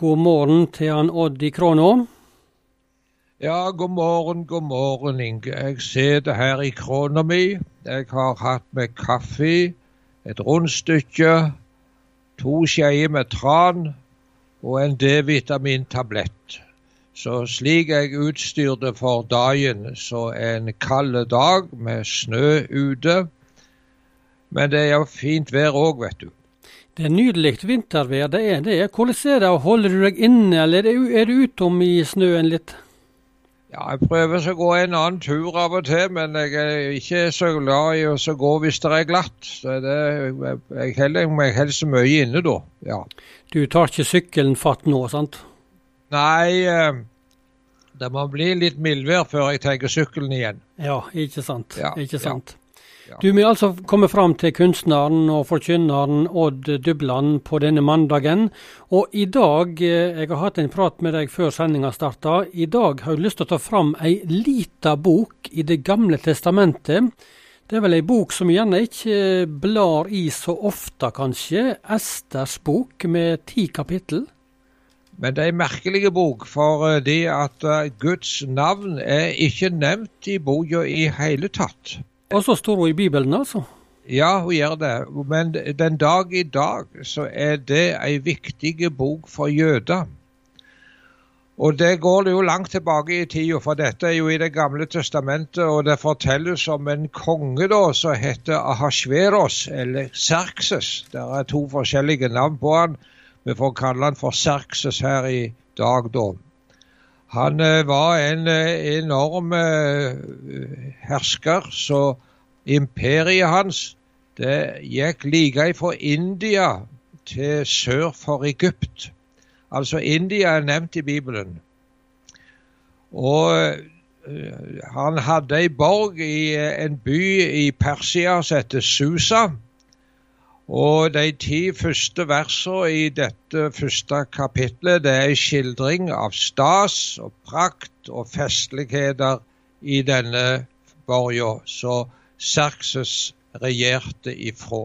God morgen til han Odd i Kråna. Ja, god morgen, god morgen, Inge. Jeg sitter her i krona mi. Jeg har hatt med kaffe, et rundstykke, to skjeer med tran og en D-vitamintablett. Så slik jeg utstyrte for dagen, så en kald dag med snø ute. Men det er jo fint vær òg, vet du. Det er nydelig vintervær, det er det. Hvordan er det? Holder du deg inne, eller er du utom i snøen litt? Ja, jeg prøver å gå en annen tur av og til, men jeg er ikke så glad i å gå hvis det er glatt. Så det, jeg holder meg helst mye inne da, ja. Du tar ikke sykkelen fatt nå, sant? Nei, eh, det må bli litt mildvær før jeg tar sykkelen igjen. Ja, ikke sant. Ja, ikke sant. Ja. Du må altså komme fram til kunstneren og forkynneren Odd Dubland på denne mandagen. Og i dag, eh, jeg har hatt en prat med deg før sendinga starta, i dag har jeg lyst til å ta fram ei lita bok i Det gamle testamentet. Det er vel ei bok som gjerne ikke blar i så ofte, kanskje. Esters bok med ti kapittel. Men det er en merkelig bok, for eh, det at eh, Guds navn er ikke nevnt i boka i hele tatt. Og så står hun i Bibelen, altså? Ja, hun gjør det. Men den dag i dag så er det ei viktig bok for jøder. Og det går jo langt tilbake i tida, for dette er jo i Det gamle testamentet, og det fortelles om en konge da som heter Ahasveros, eller Serkses. Det er to forskjellige navn på han. Vi får kalle han for Serkses her i dag, da. Han eh, var en eh, enorm eh, hersker, så imperiet hans det gikk like fra India til sør for Egypt. Altså India er nevnt i Bibelen. Og han hadde ei borg i en by i Persia som heter Susa. Og de ti første versene i dette første kapitlet det er skildring av stas og prakt og festligheter i denne borga som Serkses regjerte ifra.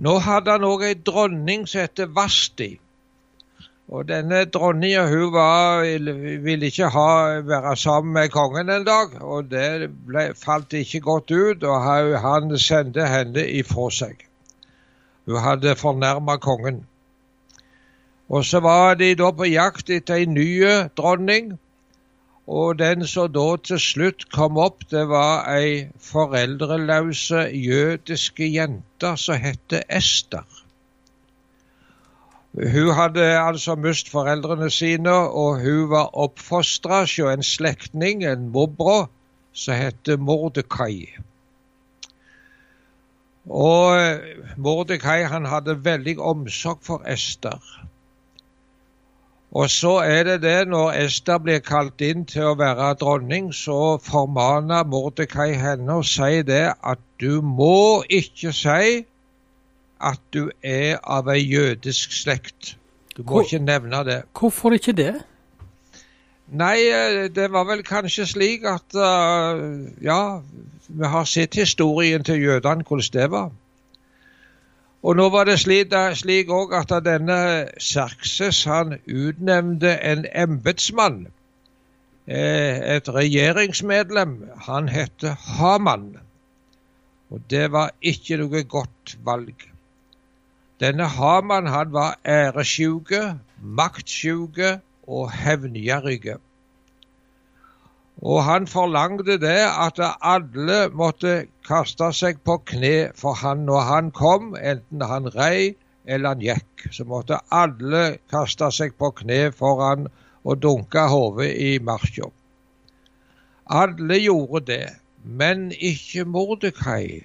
Nå hadde han òg ei dronning som het Vasti. Og denne dronninga hun var, ville ikke ha, være sammen med kongen en dag, og det ble, falt ikke godt ut, og han sendte henne ifra seg. Hun hadde fornærma kongen. Og så var de da på jakt etter ei ny dronning, og den som da til slutt kom opp, det var ei foreldreløse jødiske jente som het Ester. Hun hadde altså mist foreldrene sine, og hun var oppfostra hos en slektning, en morbror, som het Mordekai. Og Mordekai han hadde veldig omsorg for Ester. Og så er det det, når Ester blir kalt inn til å være dronning, så formaner Mordekai henne og sier det at du må ikke si at du er av ei jødisk slekt. Du må Hvor, ikke nevne det. Hvorfor ikke det? Nei, det var vel kanskje slik at uh, Ja, vi har sett historien til jødene, hvordan det var. Og nå var det slik òg at denne Serkses han utnevnte en embetsmann, et regjeringsmedlem. Han het Haman. Og det var ikke noe godt valg. Denne Haman han var æresjuke, maktsjuke og hevngjerrige. Og han forlangte det at alle måtte kaste seg på kne for han når han kom, enten han rei eller han gikk. Så måtte alle kaste seg på kne for han og dunke hodet i marka. Alle gjorde det, men ikke Mordekai,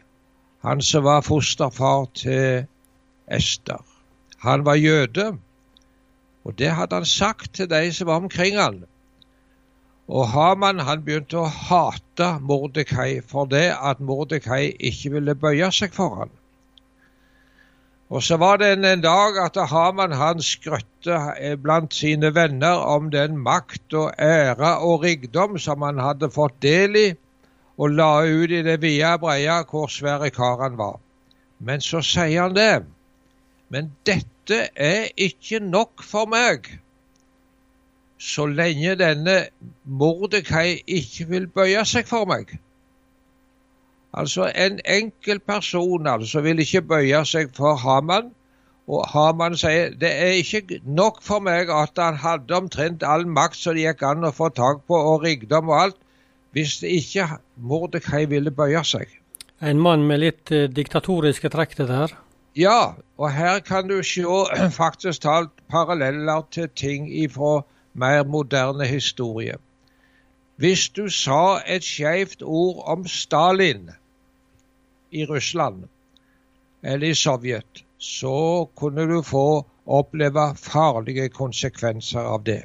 han som var fosterfar til Ester. Han var jøde, og det hadde han sagt til de som var omkring han. Og Haman han begynte å hate Mordekai for det at Mordekai ikke ville bøye seg for han. Og så var det en, en dag at Haman han skrøtte blant sine venner om den makt og ære og rikdom som han hadde fått del i, og la ut i det vide breia hvor svære kar han var. Men så sier han det. Men dette er ikke nok for meg så lenge denne Mordekai ikke vil bøye seg for meg. Altså En enkel person altså vil ikke bøye seg for Haman. Og Haman sier det er ikke nok for meg at han hadde omtrent all makt som det gikk an å få tak på, og rikdom og alt, hvis ikke Mordekai ville bøye seg. En mann med litt eh, diktatoriske trekk, det der? Ja, og her kan du se faktisk talt paralleller til ting ifra mer moderne historie. Hvis du sa et skeivt ord om Stalin i Russland eller i Sovjet, så kunne du få oppleve farlige konsekvenser av det.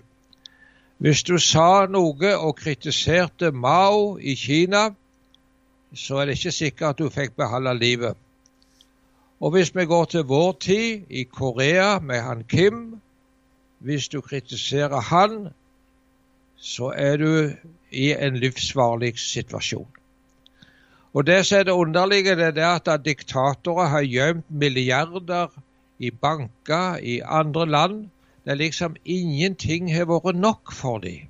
Hvis du sa noe og kritiserte Mao i Kina, så er det ikke sikkert at du fikk beholde livet. Og hvis vi går til vår tid, i Korea med han Kim, hvis du kritiserer han, så er du i en livsfarlig situasjon. Og Det som er det underlige, det er at diktatorer har gjemt milliarder i banker i andre land. Det er liksom ingenting har vært nok for dem.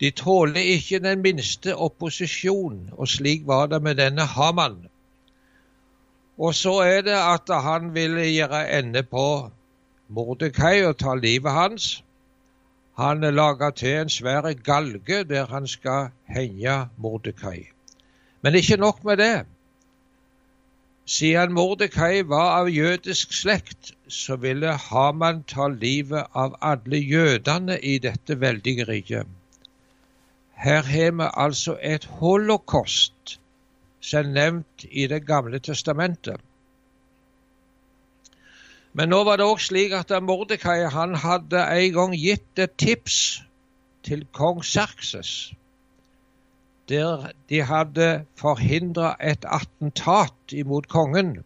De tåler ikke den minste opposisjon, og slik var det med denne Haman. Og så er det at han ville gjøre ende på Mordekai og ta livet hans. Han lager til en svær galge der han skal henge Mordekai. Men ikke nok med det. Siden Mordekai var av jødisk slekt, så ville Haman ta livet av alle jødene i dette veldige riket. Her har vi altså et holocaust som nevnt i Det gamle testamentet. Men nå var det òg slik at Mordekai han hadde en gang gitt et tips til kong Serkses, der de hadde forhindra et attentat imot kongen.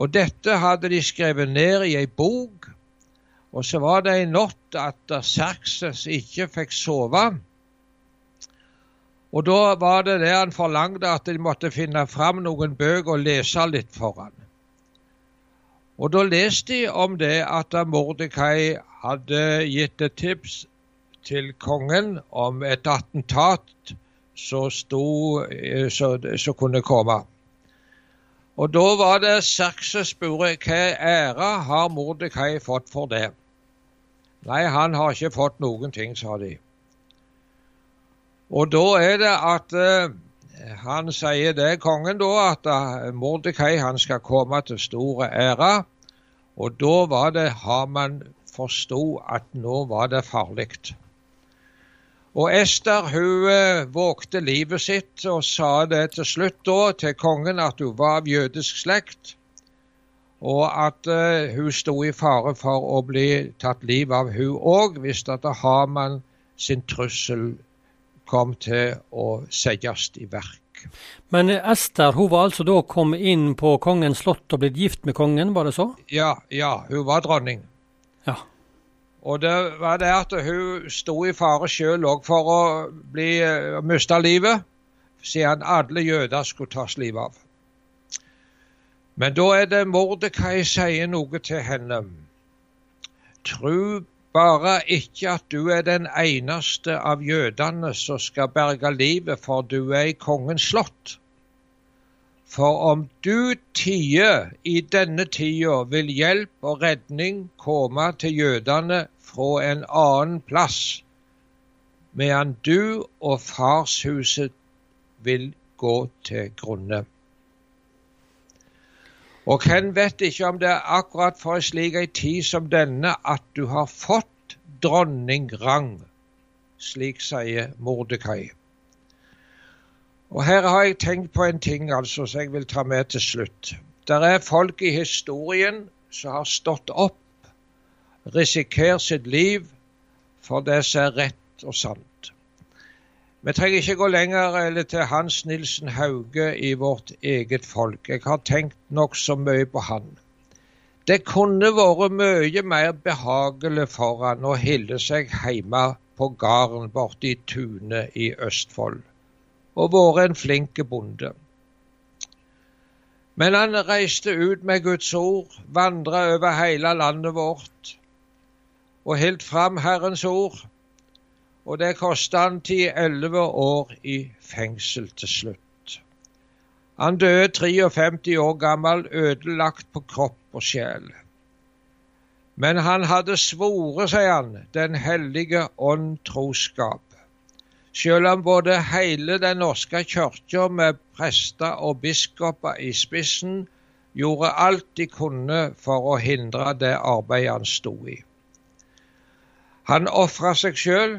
Og dette hadde de skrevet ned i ei bok. Og så var det en natt at Serkses ikke fikk sove. Og da var det det han forlangte at de måtte finne fram noen bøker og lese litt for han. Og da leste de om det at Mordekai hadde gitt et tips til kongen om et attentat som eh, kunne komme. Og da var det Serkses spurte hva ære har Mordekai fått for det. Nei, han har ikke fått noen ting, sa de. Og da er det at uh, han sier det, kongen, da, at uh, Mordekai han skal komme til store ære. Og da var det Haman forsto at nå var det farlig. Og Ester hun uh, vågte livet sitt og sa det til slutt da til kongen at hun var av jødisk slekt, og at hun sto i fare for å bli tatt livet av hun òg hvis at Haman sin trussel kom til å settes i verk. Men Ester hun var altså da kommet inn på kongens slott og blitt gift med kongen, var det så? Ja, ja, hun var dronning. Ja. Og det var det at hun sto i fare sjøl òg for å bli, uh, miste livet, siden alle jøder skulle tas livet av. Men da er det Mordekai sier noe til henne. Tru bare ikke at du er den eneste av jødene som skal berge livet, for du er i kongens slott. For om du tier i denne tida, vil hjelp og redning komme til jødene fra en annen plass, medan du og farshuset vil gå til grunne. Og hvem vet ikke om det er akkurat for en slik ei tid som denne at du har fått dronningrang, slik sier Mordekai. Og her har jeg tenkt på en ting altså, som jeg vil ta med til slutt. Der er folk i historien som har stått opp, risikert sitt liv for det som er rett og sant. Vi trenger ikke gå lenger eller til Hans Nilsen Hauge i vårt eget folk. Jeg har tenkt nokså mye på han. Det kunne vært mye mer behagelig for han å hille seg hjemme på gården borte i tunet i Østfold og vært en flink bonde. Men han reiste ut med Guds ord, vandra over hele landet vårt og helt fram Herrens ord. Og det kosta han ti-elleve år i fengsel til slutt. Han døde 53 år gammel, ødelagt på kropp og sjel. Men han hadde svoret, sier han, Den hellige ånd troskap. Selv om både hele Den norske kirka med prester og biskoper i spissen gjorde alt de kunne for å hindre det arbeidet han sto i. Han ofra seg sjøl,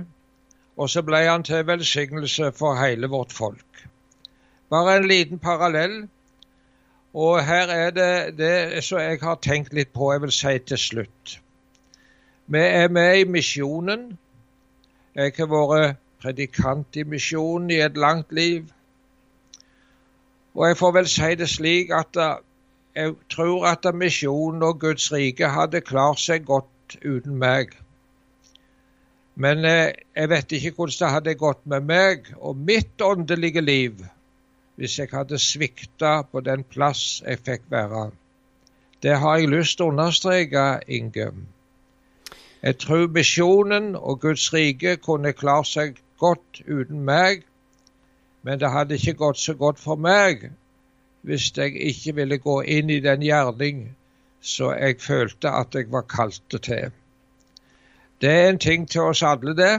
og så ble han til velsignelse for hele vårt folk. Bare en liten parallell. Og her er det det som jeg har tenkt litt på, jeg vil si til slutt. Vi er med i misjonen. Jeg har vært predikant i misjonen i et langt liv. Og jeg får vel si det slik at jeg tror at misjonen og Guds rike hadde klart seg godt uten meg. Men eh, jeg vet ikke hvordan det hadde gått med meg og mitt åndelige liv hvis jeg hadde svikta på den plass jeg fikk være. Det har jeg lyst til å understreke, Inge. Jeg tror misjonen og Guds rike kunne klart seg godt uten meg, men det hadde ikke gått så godt for meg hvis jeg ikke ville gå inn i den gjerning som jeg følte at jeg var kalt til. Det er en ting til oss alle, det.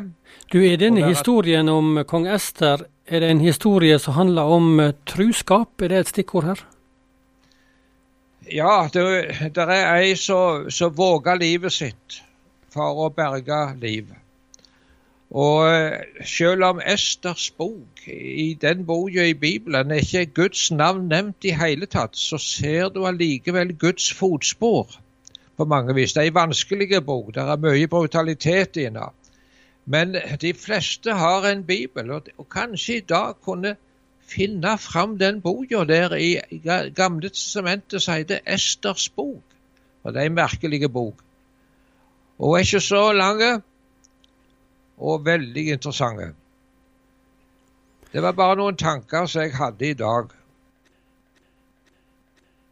Du, Er denne historien om kong Ester er det en historie som handler om uh, truskap? Er det et stikkord her? Ja, det, det er ei som våger livet sitt for å berge livet. Og eh, selv om Esters bok, i den boka i Bibelen, er ikke Guds navn nevnt i hele tatt, så ser du allikevel Guds fotspor på mange vis. Det er en vanskelig bok, det er mye brutalitet i den. Men de fleste har en bibel, og, kanskje i dag kunne finne fram den boka der i Gamle testamentet som heter Esters bok. Og det er en merkelig bok. Og er ikke så lang og veldig interessante. Det var bare noen tanker som jeg hadde i dag.